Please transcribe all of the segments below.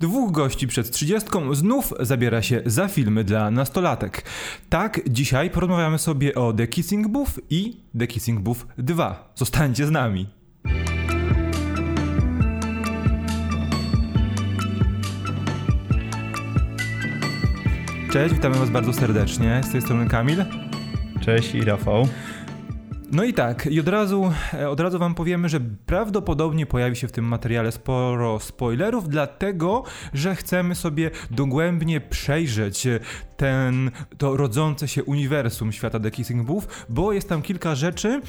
Dwóch gości przed trzydziestką znów zabiera się za filmy dla nastolatek. Tak, dzisiaj porozmawiamy sobie o The Kissing Booth i The Kissing Booth 2. Zostańcie z nami. Cześć, witamy Was bardzo serdecznie. Z tej strony Kamil. Cześć i Rafał. No i tak, i od razu, e, od razu wam powiemy, że prawdopodobnie pojawi się w tym materiale sporo spoilerów, dlatego, że chcemy sobie dogłębnie przejrzeć ten, to rodzące się uniwersum świata The Kissing Booth, bo jest tam kilka rzeczy,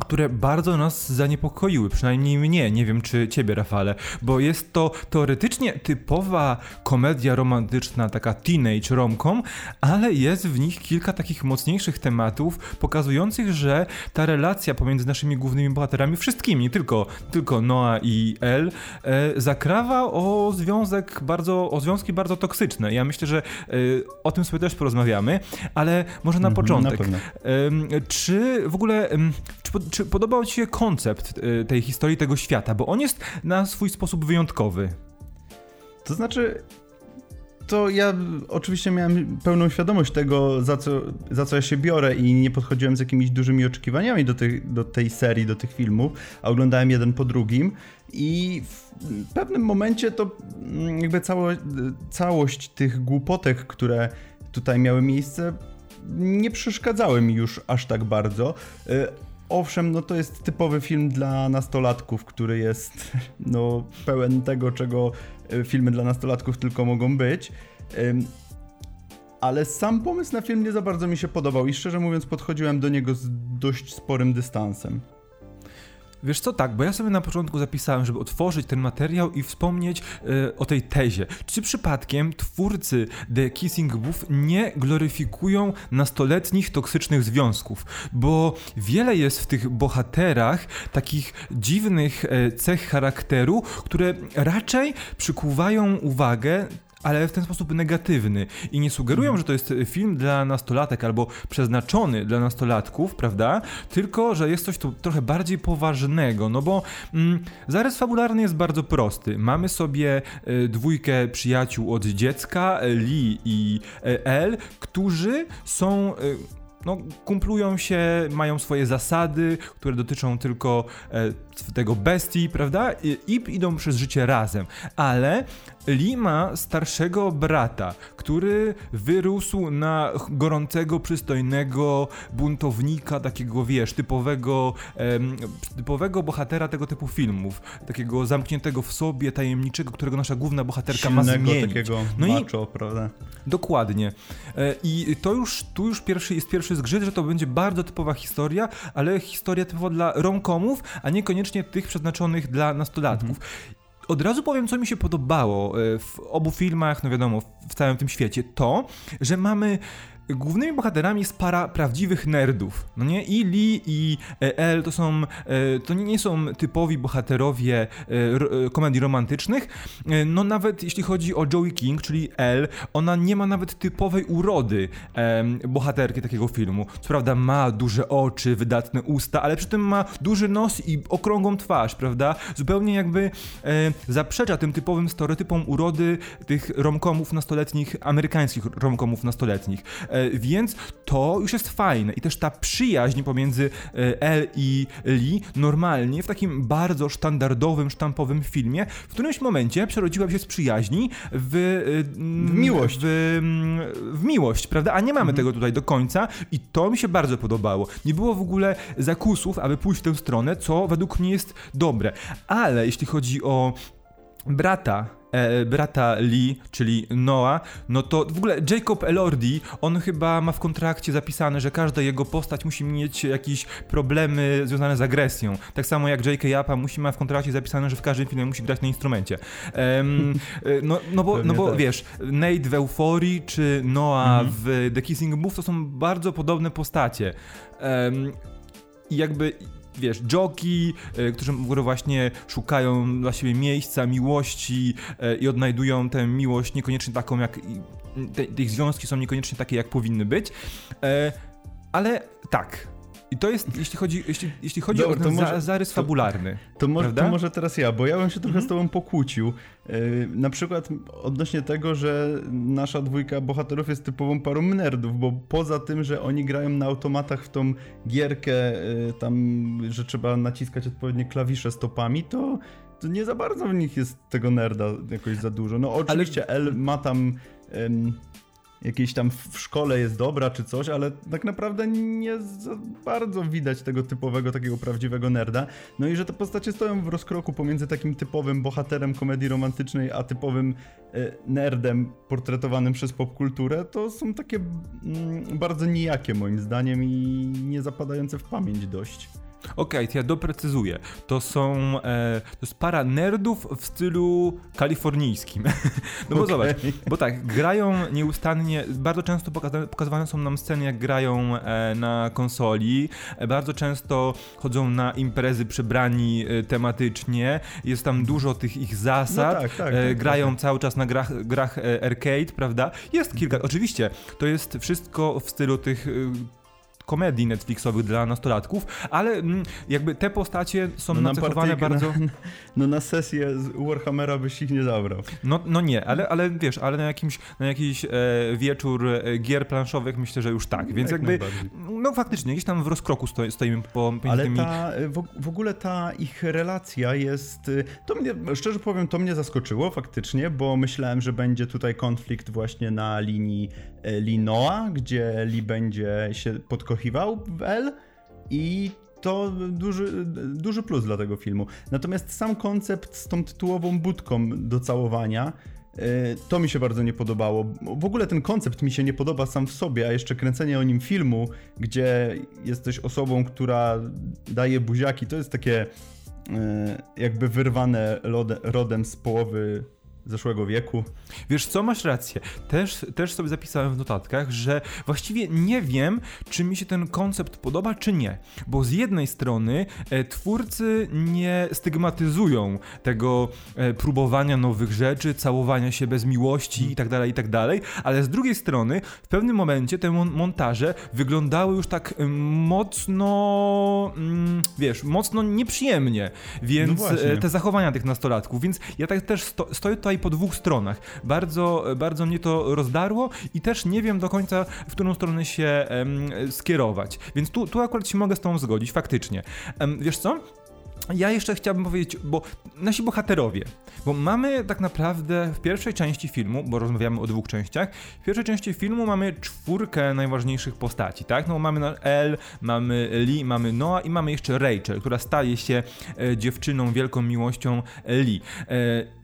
które bardzo nas zaniepokoiły, przynajmniej mnie, nie wiem czy ciebie Rafale, bo jest to teoretycznie typowa komedia romantyczna, taka teenage romką, ale jest w nich kilka takich mocniejszych tematów, pokazujących, że ta relacja pomiędzy naszymi głównymi bohaterami, wszystkimi, tylko, tylko Noah i El, e, zakrawa o związek bardzo, o związki bardzo toksyczne. Ja myślę, że e, o tym sobie też porozmawiamy, ale może na mhm, początek. Na e, czy w ogóle, czy czy podobał Ci się koncept y, tej historii, tego świata? Bo on jest na swój sposób wyjątkowy. To znaczy, to ja oczywiście miałem pełną świadomość tego, za co, za co ja się biorę i nie podchodziłem z jakimiś dużymi oczekiwaniami do, tych, do tej serii, do tych filmów, a oglądałem jeden po drugim i w pewnym momencie to mm, jakby cało, całość tych głupotek, które tutaj miały miejsce, nie przeszkadzały mi już aż tak bardzo. Owszem, no to jest typowy film dla nastolatków, który jest no, pełen tego, czego e, filmy dla nastolatków tylko mogą być. Ale sam pomysł na film nie za bardzo mi się podobał i szczerze mówiąc podchodziłem do niego z dość sporym dystansem. Wiesz co, tak, bo ja sobie na początku zapisałem, żeby otworzyć ten materiał i wspomnieć e, o tej tezie. Czy przypadkiem twórcy The Kissing Booth nie gloryfikują nastoletnich toksycznych związków? Bo wiele jest w tych bohaterach takich dziwnych e, cech charakteru, które raczej przykuwają uwagę ale w ten sposób negatywny i nie sugerują, mhm. że to jest film dla nastolatek albo przeznaczony dla nastolatków, prawda? Tylko, że jest coś tu trochę bardziej poważnego, no bo mm, zarys fabularny jest bardzo prosty. Mamy sobie y, dwójkę przyjaciół od dziecka, Lee i y, El, którzy są y, no, kumplują się, mają swoje zasady, które dotyczą tylko e, tego bestii, prawda? I, idą przez życie razem. Ale Lee ma starszego brata, który wyrósł na gorącego, przystojnego buntownika, takiego wiesz, typowego, em, typowego bohatera tego typu filmów. Takiego zamkniętego w sobie, tajemniczego, którego nasza główna bohaterka Silnego, ma zmienić. takiego no macho, i, prawda? Dokładnie. E, I to już, tu już pierwszy, jest pierwszy zgrzyt, że to będzie bardzo typowa historia, ale historia typowa dla romkomów, a niekoniecznie tych przeznaczonych dla nastolatków. Mhm. Od razu powiem, co mi się podobało e, w obu filmach, no wiadomo, w całym tym świecie. To, że mamy Głównymi bohaterami jest para prawdziwych nerdów, no nie? I Lee i El to są, e, to nie są typowi bohaterowie e, komedii romantycznych, e, no nawet jeśli chodzi o Joey King, czyli El, ona nie ma nawet typowej urody bohaterki takiego filmu. Co prawda ma duże oczy, wydatne usta, ale przy tym ma duży nos i okrągłą twarz, prawda? Zupełnie jakby zaprzecza tym typowym stereotypom urody tych romkomów nastoletnich, amerykańskich romkomów nastoletnich. E, więc to już jest fajne. I też ta przyjaźń pomiędzy e, El i Lee normalnie w takim bardzo standardowym, sztampowym filmie w którymś momencie przerodziła się z przyjaźni w, e, w miłość. W, w, miłość, prawda? A nie mamy mhm. tego tutaj do końca i to mi się bardzo podobało. Nie było w ogóle zakusów, aby pójść w tę stronę, co według mnie jest dobre. Ale jeśli chodzi o brata e, brata Lee, czyli Noah, no to w ogóle Jacob Elordi, on chyba ma w kontrakcie zapisane, że każda jego postać musi mieć jakieś problemy związane z agresją. Tak samo jak J.K. Yapa musi ma w kontrakcie zapisane, że w każdym filmie musi grać na instrumencie. Um, no, no bo, no bo tak. wiesz, Nate w Euforii czy Noah mhm. w The Kissing Booth to są bardzo podobne postacie. Um, i jakby wiesz, joki, e, którzy właśnie szukają dla siebie miejsca, miłości e, i odnajdują tę miłość niekoniecznie taką jak, te, ich związki są niekoniecznie takie jak powinny być, e, ale tak, I to jest, jeśli chodzi, jeśli, jeśli chodzi Dobra, o ten może- za, zarys to- fabularny. To, mo- Prawda? to może teraz ja, bo ja bym się trochę Mhm. z tobą pokłócił. Yy, na przykład odnośnie tego, że nasza dwójka bohaterów jest typową parą nerdów, bo poza tym, że oni grają na automatach w tą gierkę, yy, tam, że trzeba naciskać odpowiednie klawisze stopami, to, to nie za bardzo w nich jest tego nerda jakoś za dużo. No oczywiście El ma tam... Ym, Jakieś tam w szkole jest dobra czy coś, ale tak naprawdę nie za bardzo widać tego typowego, takiego prawdziwego nerda. No i że te postacie stoją w rozkroku pomiędzy takim typowym bohaterem komedii romantycznej, a typowym e, nerdem portretowanym przez popkulturę, to są takie mm, bardzo nijakie moim zdaniem i nie zapadające w pamięć dość. Okej, to ja doprecyzuję. To są, e, to jest para nerdów w stylu kalifornijskim. no bo Okej. zobacz, bo tak, grają nieustannie, bardzo często pokaza- pokazywane są nam sceny, jak grają e, na konsoli, e, bardzo często chodzą na imprezy przebrani e, tematycznie, jest tam dużo tych ich zasad, No tak, tak, e, tak, grają tak. cały czas na grach, grach e, arcade, prawda? Jest kilka, oczywiście, to jest wszystko w stylu tych... e, komedii Netflixowych dla nastolatków, ale mm, jakby te postacie są No na nacechowane bardzo... Na, no na sesję z Warhammera byś ich nie zabrał. No, no nie, ale, ale wiesz, ale na jakimś, na jakiś e, wieczór e, gier planszowych myślę, że już tak, więc Jak jakby, no faktycznie, gdzieś tam w rozkroku stoi, stoimy po, Ale tymi... ta, w, w ogóle ta ich relacja jest. y, To mnie, szczerze powiem, to mnie zaskoczyło faktycznie, bo myślałem, że będzie tutaj konflikt właśnie na linii e, Linoa, gdzie Lee będzie się podkochiwał w L i to duży, duży plus dla tego filmu. Natomiast sam koncept z tą tytułową budką do całowania. e, To mi się bardzo nie podobało. W ogóle ten koncept mi się nie podoba sam w sobie, a jeszcze kręcenie o nim filmu, gdzie jesteś osobą, która daje buziaki, to jest takie e, jakby wyrwane rodem z połowy zeszłego wieku. Wiesz co, masz rację. Też, też sobie zapisałem w notatkach, że właściwie nie wiem, czy mi się ten koncept podoba, czy nie. Bo z jednej strony e, twórcy nie stygmatyzują tego e, próbowania nowych rzeczy, całowania się bez miłości i tak dalej, i tak dalej, ale z drugiej strony w pewnym momencie te mon- montaże wyglądały już tak em, mocno, mm, wiesz, mocno nieprzyjemnie, No więc właśnie. e, te zachowania tych nastolatków, więc ja tak też sto, stoję tutaj po dwóch stronach. Bardzo, bardzo mnie to rozdarło i też nie wiem do końca, w którą stronę się em, skierować. Więc tu, tu akurat się mogę z tą zgodzić, faktycznie. Em, wiesz co? Ja jeszcze chciałbym powiedzieć, bo nasi bohaterowie, bo mamy tak naprawdę w pierwszej części filmu, bo rozmawiamy o dwóch częściach, w pierwszej części filmu mamy czwórkę najważniejszych postaci, tak? No mamy Elle, mamy Lee, mamy Noah i mamy jeszcze Rachel, która staje się e, dziewczyną wielką miłością Lee. E,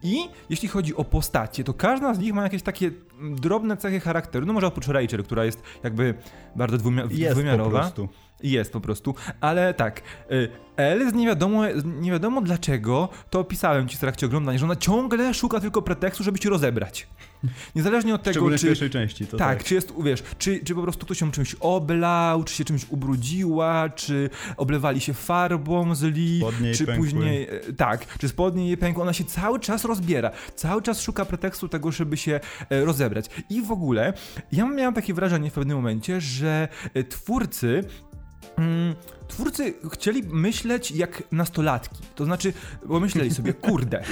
I jeśli chodzi o postacie, to każda z nich ma jakieś takie mm, drobne cechy charakteru, no może oprócz Rachel, która jest jakby bardzo dwumia- Jest po prostu. Jest po prostu, ale tak. y, Elle z nie wiadomo, nie wiadomo dlaczego, to opisałem ci w trakcie oglądania, że ona ciągle szuka tylko pretekstu, żeby cię rozebrać. Niezależnie od tego, czy. pierwszej części. To tak, tak, czy jest, wiesz, czy, czy po prostu ktoś ją czymś oblał, czy się czymś ubrudziła, czy oblewali się farbą z jej czy pękły. później, e, tak, czy spodnie jej pękły, ona się cały czas rozbiera, cały czas szuka pretekstu tego, żeby się e, rozebrać. I w ogóle, ja miałem takie wrażenie w pewnym momencie, że e, twórcy twórcy chcieli myśleć jak nastolatki. To znaczy, pomyśleli sobie, kurde,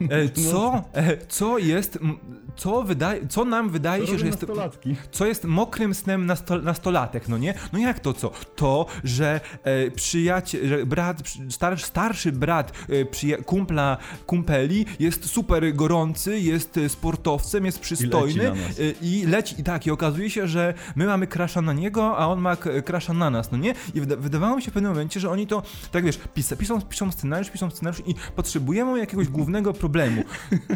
e, co, e, co jest, co, wydaje, co nam wydaje się, że jest, nastolatki. co jest mokrym snem nasto, nastolatek, no nie? No jak to co? To, że e, przyjaciel, że brat, przy- starszy, brat e, przyja- kumpla, kumpeli jest super gorący, jest e, sportowcem, jest przystojny na nas. e, i leci, i tak, i okazuje się, że my mamy krasza na niego, a on ma krasza na nas, no nie? I wyda- wydawało mi się w pewnym momencie, że oni to, tak wiesz, pisa- piszą, piszą scenariusz, piszą scenariusz i potrzebujemy jakiegoś głównego problemu.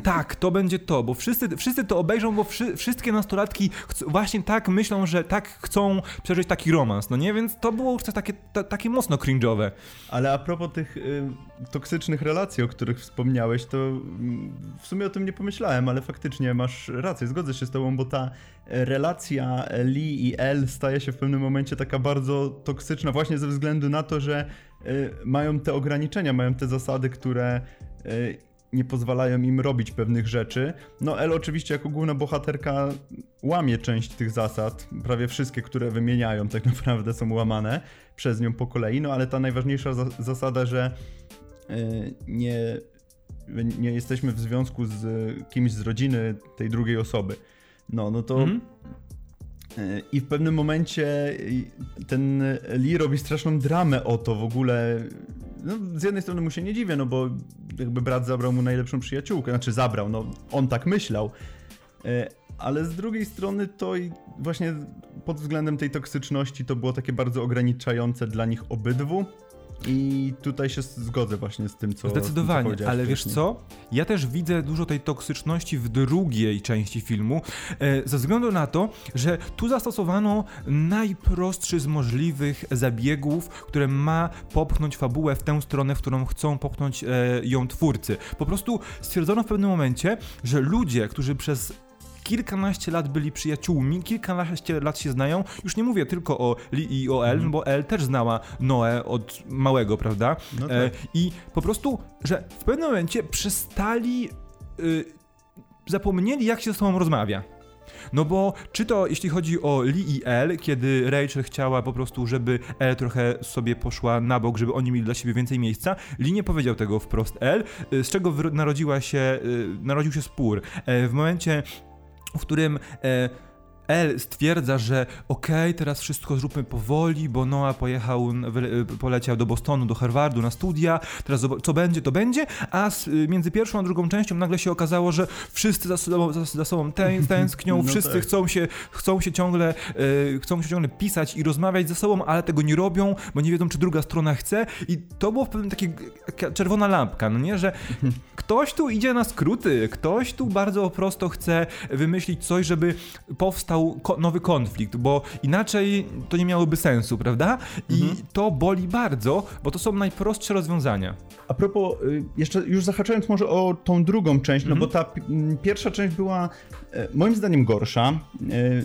tak, to będzie to, bo wszyscy, wszyscy to obejrzą, bo wszy, wszystkie nastolatki właśnie tak myślą, że tak chcą przeżyć taki romans, no nie? Więc to było już takie, ta, takie mocno cringe'owe. Ale a propos tych y, toksycznych relacji, o których wspomniałeś, to mm, w sumie o tym nie pomyślałem, ale faktycznie masz rację, zgodzę się z tobą, bo ta relacja Lee i Elle staje się w pewnym momencie taka bardzo toksyczna właśnie ze względu na to, że y, mają te ograniczenia, mają te zasady, które y, nie pozwalają im robić pewnych rzeczy. No El oczywiście jako główna bohaterka łamie część tych zasad, prawie wszystkie, które wymieniają tak naprawdę są łamane przez nią po kolei, no ale ta najważniejsza za zasada, że yy, nie, nie jesteśmy w związku z kimś z rodziny tej drugiej osoby. No, no to mm. I w pewnym momencie ten Lee robi straszną dramę o to w ogóle. No, z jednej strony mu się nie dziwię, no bo jakby brat zabrał mu najlepszą przyjaciółkę, znaczy zabrał, no on tak myślał. E, ale z drugiej strony to właśnie pod względem tej toksyczności to było takie bardzo ograniczające dla nich obydwu. I tutaj się zgodzę właśnie z tym, co. Zdecydowanie, tym, co ale wiesz co? Ja też widzę dużo tej toksyczności w drugiej części filmu, e, ze względu na to, że tu zastosowano najprostszy z możliwych zabiegów, które ma popchnąć fabułę w tę stronę, w którą chcą popchnąć e, ją twórcy. Po prostu stwierdzono w pewnym momencie, że ludzie, którzy przez kilkanaście lat byli przyjaciółmi, kilkanaście lat się znają. Już nie mówię tylko o Lee i o El, mm. bo El też znała Noe od małego, prawda? No e, tak. e, I po prostu, że w pewnym momencie przestali, y, zapomnieli jak się ze sobą rozmawia. No bo czy to jeśli chodzi o Lee i El, kiedy Rachel chciała po prostu, żeby El trochę sobie poszła na bok, żeby oni mieli dla siebie więcej miejsca, Lee nie powiedział tego wprost El, y, z czego narodziła się, y, narodził się spór. E, w momencie w którym El stwierdza, że okej, okay, teraz wszystko zróbmy powoli, bo Noah pojechał, poleciał do Bostonu, do Harvardu na studia, teraz co będzie, to będzie, a między pierwszą a drugą częścią nagle się okazało, że wszyscy za sobą, za, sobą tęsknią, no wszyscy tak. chcą, się, chcą, się ciągle, e, chcą się ciągle pisać i rozmawiać ze sobą, ale tego nie robią, bo nie wiedzą, czy druga strona chce. I to było w pewnym takie czerwona lampka, no nie, że ktoś tu idzie na skróty, ktoś tu bardzo prosto chce wymyślić coś, żeby powstał powstał nowy konflikt, bo inaczej to nie miałoby sensu, prawda? I mhm. to boli bardzo, bo to są najprostsze rozwiązania. A propos, y, jeszcze już zahaczając może o tą drugą część, mhm. no bo ta pierwsza część była e, moim zdaniem gorsza e,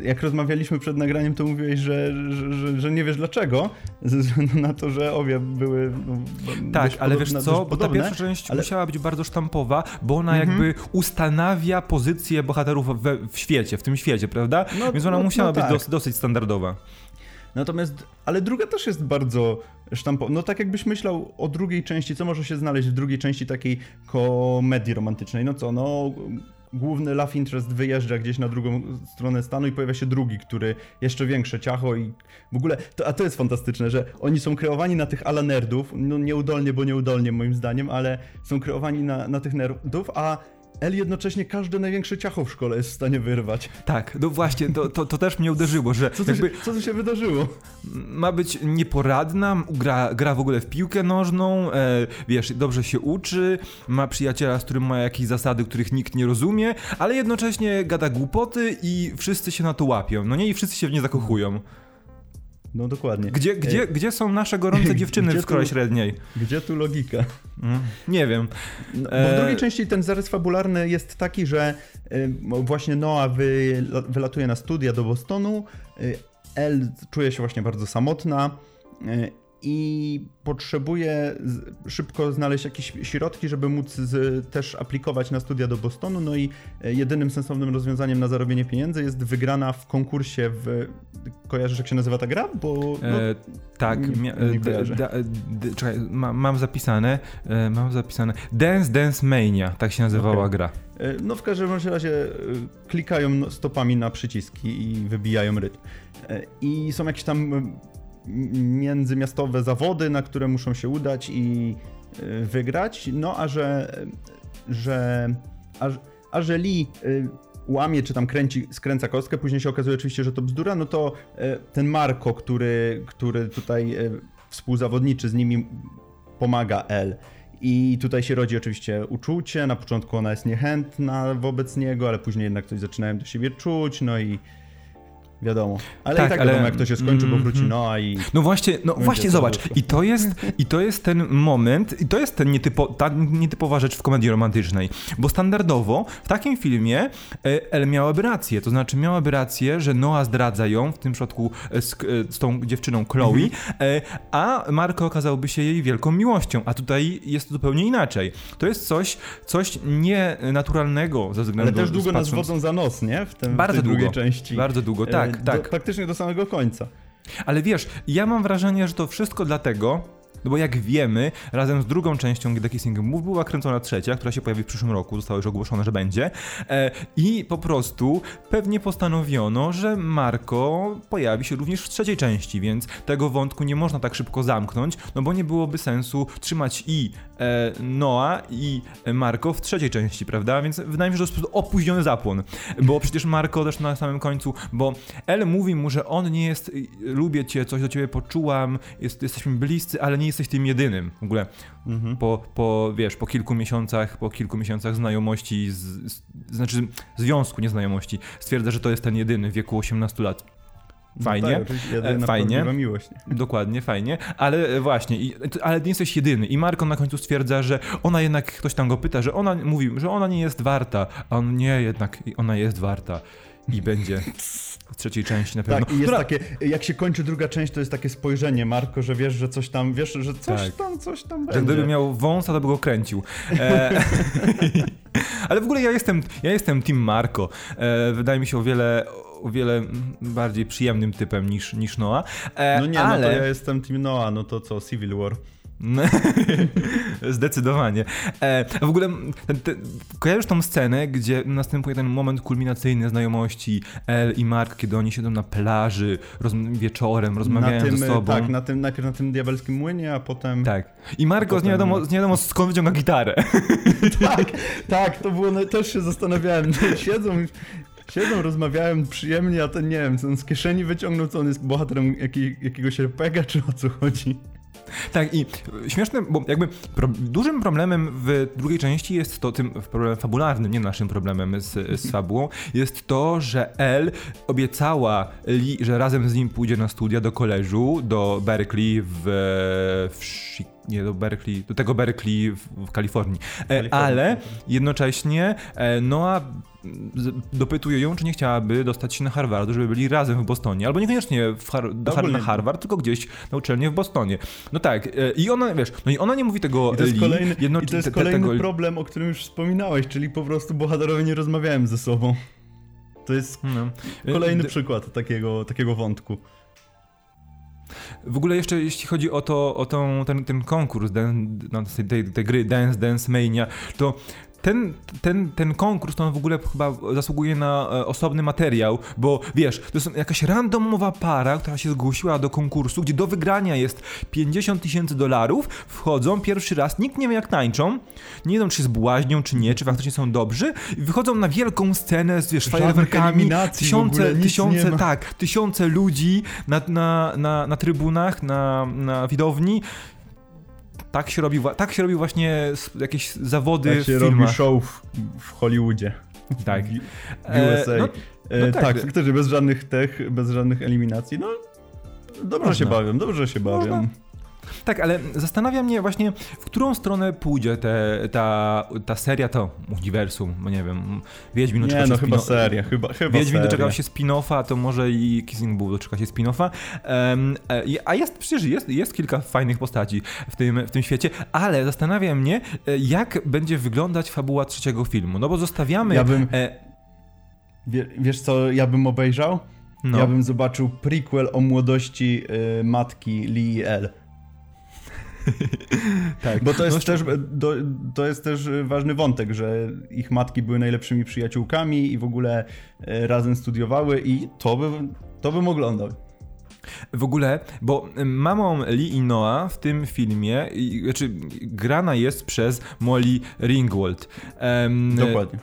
jak rozmawialiśmy przed nagraniem, to mówiłeś, że, że, że, nie wiesz dlaczego, ze względu na to, że obie były. No, tak, ale wiesz co, bo ta pierwsza część ale... musiała być bardzo sztampowa, bo ona mhm. jakby ustanawia pozycję bohaterów we, w świecie, w tym świecie, prawda? No, Więc ona no, musiała no tak. być dos, dosyć standardowa. Natomiast, ale druga też jest bardzo sztampowa. No tak jakbyś myślał o drugiej części, co może się znaleźć w drugiej części takiej komedii romantycznej. No co, no główny love interest wyjeżdża gdzieś na drugą stronę stanu i pojawia się drugi, który jeszcze większe ciacho i w ogóle, to, a to jest fantastyczne, że oni są kreowani na tych ala nerdów, no nieudolnie, bo nieudolnie moim zdaniem, ale są kreowani na, na tych nerdów, a El jednocześnie każde największe ciacho w szkole jest w stanie wyrwać. Tak, no właśnie, to, to, to też mnie uderzyło, że co tu, się, co tu się wydarzyło? Ma być nieporadna, gra, gra w ogóle w piłkę nożną, e, wiesz, dobrze się uczy, ma przyjaciela, z którym ma jakieś zasady, których nikt nie rozumie, ale jednocześnie gada głupoty i wszyscy się na to łapią, no nie? I wszyscy się w nie zakochują. No dokładnie. Gdzie, gdzie, gdzie są nasze gorące dziewczyny w szkole średniej? Gdzie tu logika? Mm, nie wiem. No, bo w drugiej części ten zarys fabularny jest taki, że y, właśnie Noah wy, wylatuje na studia do Bostonu, El czuje się właśnie bardzo samotna i potrzebuje szybko znaleźć jakieś środki, żeby móc z, też aplikować na studia do Bostonu. No i e, jedynym sensownym rozwiązaniem na zarobienie pieniędzy jest wygrana w konkursie w. Kojarzysz, jak się nazywa ta gra? Bo. No, e, tak, nie, nie d, d, d, czekaj, ma, mam zapisane. E, mam zapisane. Dance Dance Mania, tak się nazywała okay. gra. E, no w każdym razie e, klikają stopami na przyciski i wybijają rytm. I są jakieś tam międzymiastowe zawody, na które muszą się udać i e, wygrać. No a że, że, a, a że Lee e, łamie czy tam kręci, skręca kostkę, później się okazuje oczywiście, że to bzdura, no to e, ten Marko, który, który tutaj współzawodniczy z nimi pomaga L. I tutaj się rodzi oczywiście uczucie. Na początku ona jest niechętna wobec niego, ale później jednak coś zaczynają do siebie czuć, no i wiadomo. Ale Tak, i tak ale- wiadomo, jak to się skończy, bo wróci Mhm. Noa i... No właśnie, no właśnie to zobacz. I to jest, i to jest ten moment, i to jest ten nietypo, ta nietypowa rzecz w komedii romantycznej. Bo standardowo w takim filmie e, El miałaby rację. To znaczy miałaby rację, że Noah zdradza ją, w tym przypadku e, z, e, z tą dziewczyną Chloe, e, a Marko okazałby się jej wielką miłością. A tutaj jest zupełnie inaczej. To jest coś, coś nienaturalnego ze względu Ale też długo nas patrząc- wodzą za nos, nie? W, tym, Bardzo w długo. części. Bardzo długo, E, tak, do, tak. Praktycznie do samego końca. Ale wiesz, ja mam wrażenie, że to wszystko dlatego, no bo jak wiemy, razem z drugą częścią The Kissing Move była kręcona trzecia, która się pojawi w przyszłym roku, zostało już ogłoszone, że będzie. E, I po prostu pewnie postanowiono, że Marko pojawi się również w trzeciej części, więc tego wątku nie można tak szybko zamknąć, no bo nie byłoby sensu trzymać i e, Noa i Marko w trzeciej części, prawda? Więc wydaje mi się, że to jest opóźniony zapłon, bo przecież Marko też na samym końcu, bo El mówi mu, że on nie jest, y, lubię cię, coś do ciebie poczułam, jest, jesteśmy bliscy, ale nie jesteś tym jedynym. W ogóle Mhm. po, po, wiesz, po kilku miesiącach, po kilku miesiącach znajomości, z, z, znaczy związku, nie znajomości, stwierdza, że to jest ten jedyny w wieku 18 lat. Fajnie. No tak, jedyna E, fajnie. miłość. nie? Dokładnie, fajnie, ale e, właśnie, i, ale nie jesteś jedyny. I Marko na końcu stwierdza, że ona jednak, ktoś tam go pyta, że ona mówi, że ona nie jest warta, a on nie, jednak ona jest warta. I będzie trzeciej części na pewno. Tak, i jest Która- takie, jak się kończy druga część, to jest takie spojrzenie, Marko, że wiesz, że coś tam, wiesz, że coś Tak. tam, coś tam Że będzie. gdyby miał wąsa, to by go kręcił. E, ale w ogóle ja jestem, ja jestem Team Marco. E, wydaje mi się o wiele, o wiele bardziej przyjemnym typem niż, niż Noah. E, No nie, ale... no to ja jestem Team Noah, no to co, Civil War. Zdecydowanie. E, a w ogóle ten, ten, kojarzysz tą scenę, gdzie następuje ten moment kulminacyjny znajomości El i Mark, kiedy oni siedzą na plaży rozm- wieczorem, rozmawiają na tym, ze sobą. Tak, na tym, najpierw na tym diabelskim młynie, a potem... Tak. I Marko z nie, Potem- wiadomo, z nie wiadomo skąd wyciąga gitarę. tak, tak, to było, no, też się zastanawiałem, siedzą, siedzą, rozmawiają przyjemnie, a ten, nie wiem, co on z kieszeni wyciągnął, co on jest bohaterem jakiej, jakiegoś RPGa, czy o co chodzi. Tak, i śmieszne, bo jakby pro, dużym problemem w drugiej części jest to, tym problemem fabularnym, nie naszym problemem z, z fabułą, jest to, że Elle obiecała Lee, że razem z nim pójdzie na studia do koleżu, do Berkeley w, w Chi- nie, do Berkeley, do tego Berkeley w, w Kalifornii. E, Kalifornii, ale jednocześnie e, Noah dopytuje ją, czy nie chciałaby dostać się na Harvardu, żeby byli razem w Bostonie. Albo niekoniecznie Har- do Har- na Harvard, tylko gdzieś na uczelnię w Bostonie. No tak, e, i ona, wiesz, no i ona nie mówi tego I to jest Lee, kolejny, jedno- i to jest te- te- kolejny tego- problem, o którym już wspominałeś, czyli po prostu bohaterowie nie rozmawiają ze sobą. To jest No. E, kolejny d- przykład takiego, takiego wątku. W ogóle jeszcze jeśli chodzi o, to, o tą, ten, ten konkurs dan, no, tej, tej, tej gry Dance Dance Mania, to ten, ten, ten konkurs to on w ogóle chyba zasługuje na e, osobny materiał, bo wiesz, to jest jakaś randomowa para, która się zgłosiła do konkursu, gdzie do wygrania jest 50 tysięcy dolarów, wchodzą pierwszy raz, nikt nie wie jak tańczą, nie wiedzą czy się zbłaźnią, czy nie, czy faktycznie są dobrzy, i wychodzą na wielką scenę z wiesz, fajerwerkami, w ogóle, tysiące, tysiące, tak, tysiące ludzi na, na, na, na trybunach, na, na widowni. Tak się robi, tak się robi właśnie jakieś zawody Tak się w robi filmach. show w, w Hollywoodzie. Tak. W, w E, USA. no- E, no tak, tak. faktycznie bez żadnych tech, bez żadnych eliminacji. No, dobrze Można. się bawią, dobrze się bawią. Można. Tak, ale zastanawia mnie właśnie, w którą stronę pójdzie te, ta, ta seria, to uniwersum, no nie wiem, Wiedźmin Nie, doczeka no się chyba seria, chyba, chyba Wiedźmin seria. doczekał się spin-offa, to może i Kissing Booth doczeka się spin-offa. E, a jest, przecież jest, jest kilka fajnych postaci w tym, w tym świecie, ale zastanawia mnie, e, jak będzie wyglądać fabuła trzeciego filmu. No bo zostawiamy... Ja bym- E, Wie, wiesz co, ja bym obejrzał? no. Ja bym zobaczył prequel o młodości y, matki Lee El. Tak. Bo to jest, No, też, do, to jest też ważny wątek, że ich matki były najlepszymi przyjaciółkami i w ogóle e, razem studiowały i to bym, to bym oglądał. W ogóle, bo mamą Lee i Noah w tym filmie, znaczy grana jest przez Molly Ringwald. Em, Dokładnie.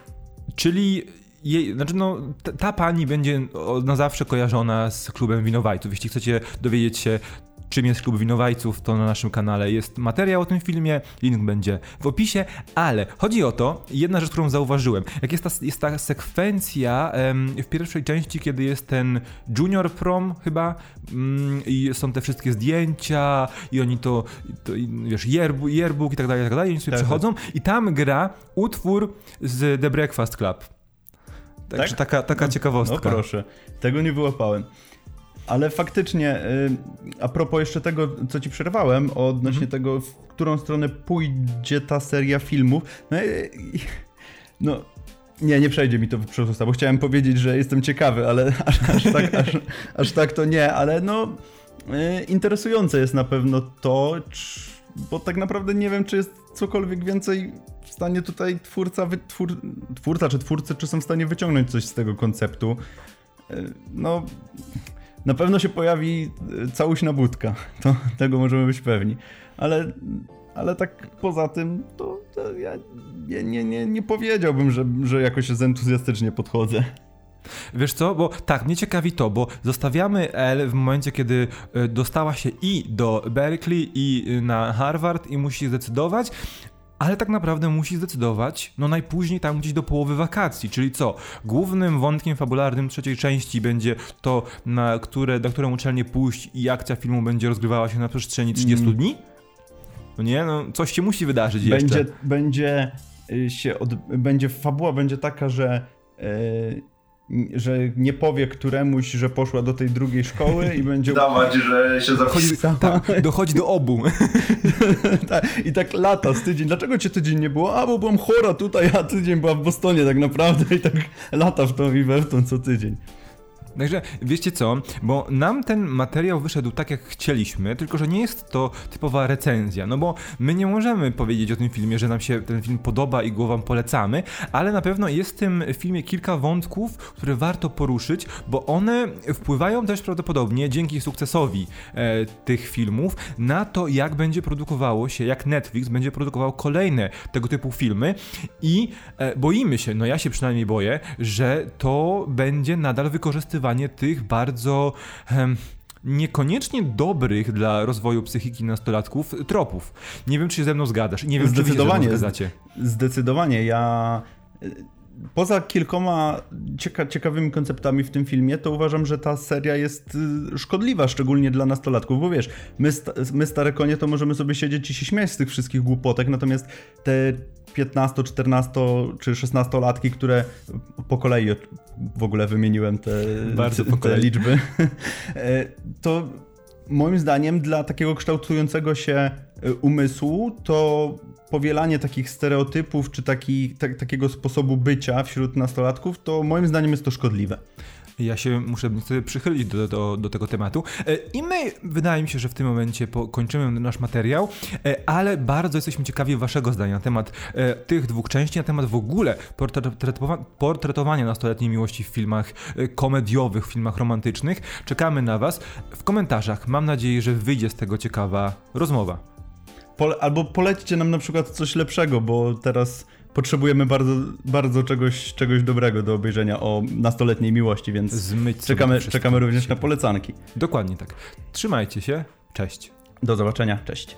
Czyli jej, znaczy no, ta, ta pani będzie na zawsze kojarzona z klubem winowajców. Jeśli chcecie dowiedzieć się, czym jest klub winowajców, to na naszym kanale jest materiał o tym filmie, link będzie w opisie, ale chodzi o to, jedna rzecz, którą zauważyłem, jak jest ta, jest ta sekwencja em, w pierwszej części, kiedy jest ten junior prom chyba mm, i są te wszystkie zdjęcia i oni to, to i, wiesz, yearbook, yearbook i tak dalej, i tak dalej, i oni sobie Tak, tak. przechodzą i tam gra utwór z The Breakfast Club. Także Tak? taka, taka No ciekawostka. proszę, tego nie wyłapałem. Ale faktycznie, y, a propos jeszcze tego, co ci przerwałem, odnośnie Mhm. tego, w którą stronę pójdzie ta seria filmów, no, no nie, nie przejdzie mi to przez usta, bo chciałem powiedzieć, że jestem ciekawy, ale aż, aż, tak, aż, aż tak to nie, ale no y, interesujące jest na pewno to, bo tak naprawdę nie wiem, czy jest cokolwiek więcej w stanie tutaj twórca, twórca czy twórcy, czy są w stanie wyciągnąć coś z tego konceptu. Y, No, na pewno się pojawi y, całuśna budka, to, tego możemy być pewni, ale, ale tak poza tym, to, to ja nie, nie, nie, nie powiedziałbym, że, że jakoś entuzjastycznie podchodzę. Wiesz co, bo tak, mnie ciekawi to, bo zostawiamy Elle w momencie, kiedy e, dostała się i do Berkeley, i e, na Harvard i musi zdecydować, ale tak naprawdę musi zdecydować, no najpóźniej tam gdzieś do połowy wakacji, czyli co? Głównym wątkiem fabularnym trzeciej części będzie to, na które, na którą uczelnię pójść i akcja filmu będzie rozgrywała się na przestrzeni 30 Mm. dni? No nie, no coś się musi wydarzyć jeszcze. Będzie, będzie y, się od, będzie fabuła będzie taka, że y, że nie powie któremuś, że poszła do tej drugiej szkoły i będzie Dawać, że się zapisała. Tak, dochodzi do obu. Tak, I tak lata z tydzień. Dlaczego cię tydzień nie było? A, bo byłam chora tutaj, a tydzień była w Bostonie tak naprawdę i tak lata w tą i we w tą co tydzień. Także wiecie co, bo nam ten materiał wyszedł tak jak chcieliśmy, tylko że nie jest to typowa recenzja, no bo my nie możemy powiedzieć o tym filmie, że nam się ten film podoba i go wam polecamy, ale na pewno jest w tym filmie kilka wątków, które warto poruszyć, bo one wpływają też prawdopodobnie dzięki sukcesowi e, tych filmów na to, jak będzie produkowało się, jak Netflix będzie produkował kolejne tego typu filmy i e, boimy się, no ja się przynajmniej boję, że to będzie nadal tych bardzo em, niekoniecznie dobrych dla rozwoju psychiki nastolatków tropów. Nie wiem, czy się ze mną zgadasz. Nie wiem, czy wy się ze mną Zdecydowanie. zgadzacie. Zdecydowanie. Ja poza kilkoma cieka ciekawymi konceptami w tym filmie, to uważam, że ta seria jest y, szkodliwa, szczególnie dla nastolatków, bo wiesz, my, sta my stare konie to możemy sobie siedzieć i się śmiać z tych wszystkich głupotek, natomiast te 15, 14 czy 16 latki, które po kolei w ogóle wymieniłem te, Bardzo te, te liczby, e, to moim zdaniem dla takiego kształtującego się umysłu to powielanie takich stereotypów czy taki, tak, takiego sposobu bycia wśród nastolatków, to moim zdaniem jest to szkodliwe. Ja się muszę sobie przychylić do, do, do tego tematu. E, I my, wydaje mi się, że w tym momencie kończymy nasz materiał, e, ale bardzo jesteśmy ciekawi Waszego zdania na temat e, tych dwóch części, na temat w ogóle portretowa- portretowania nastoletniej miłości w filmach e, komediowych, w filmach romantycznych. Czekamy na Was w komentarzach. Mam nadzieję, że wyjdzie z tego ciekawa rozmowa. Pole, albo polećcie nam na przykład coś lepszego, bo teraz potrzebujemy bardzo, bardzo czegoś, czegoś dobrego do obejrzenia o nastoletniej miłości, więc Zmyć czekamy, czekamy również na polecanki. Dokładnie tak. Trzymajcie się. Cześć. Do zobaczenia, cześć.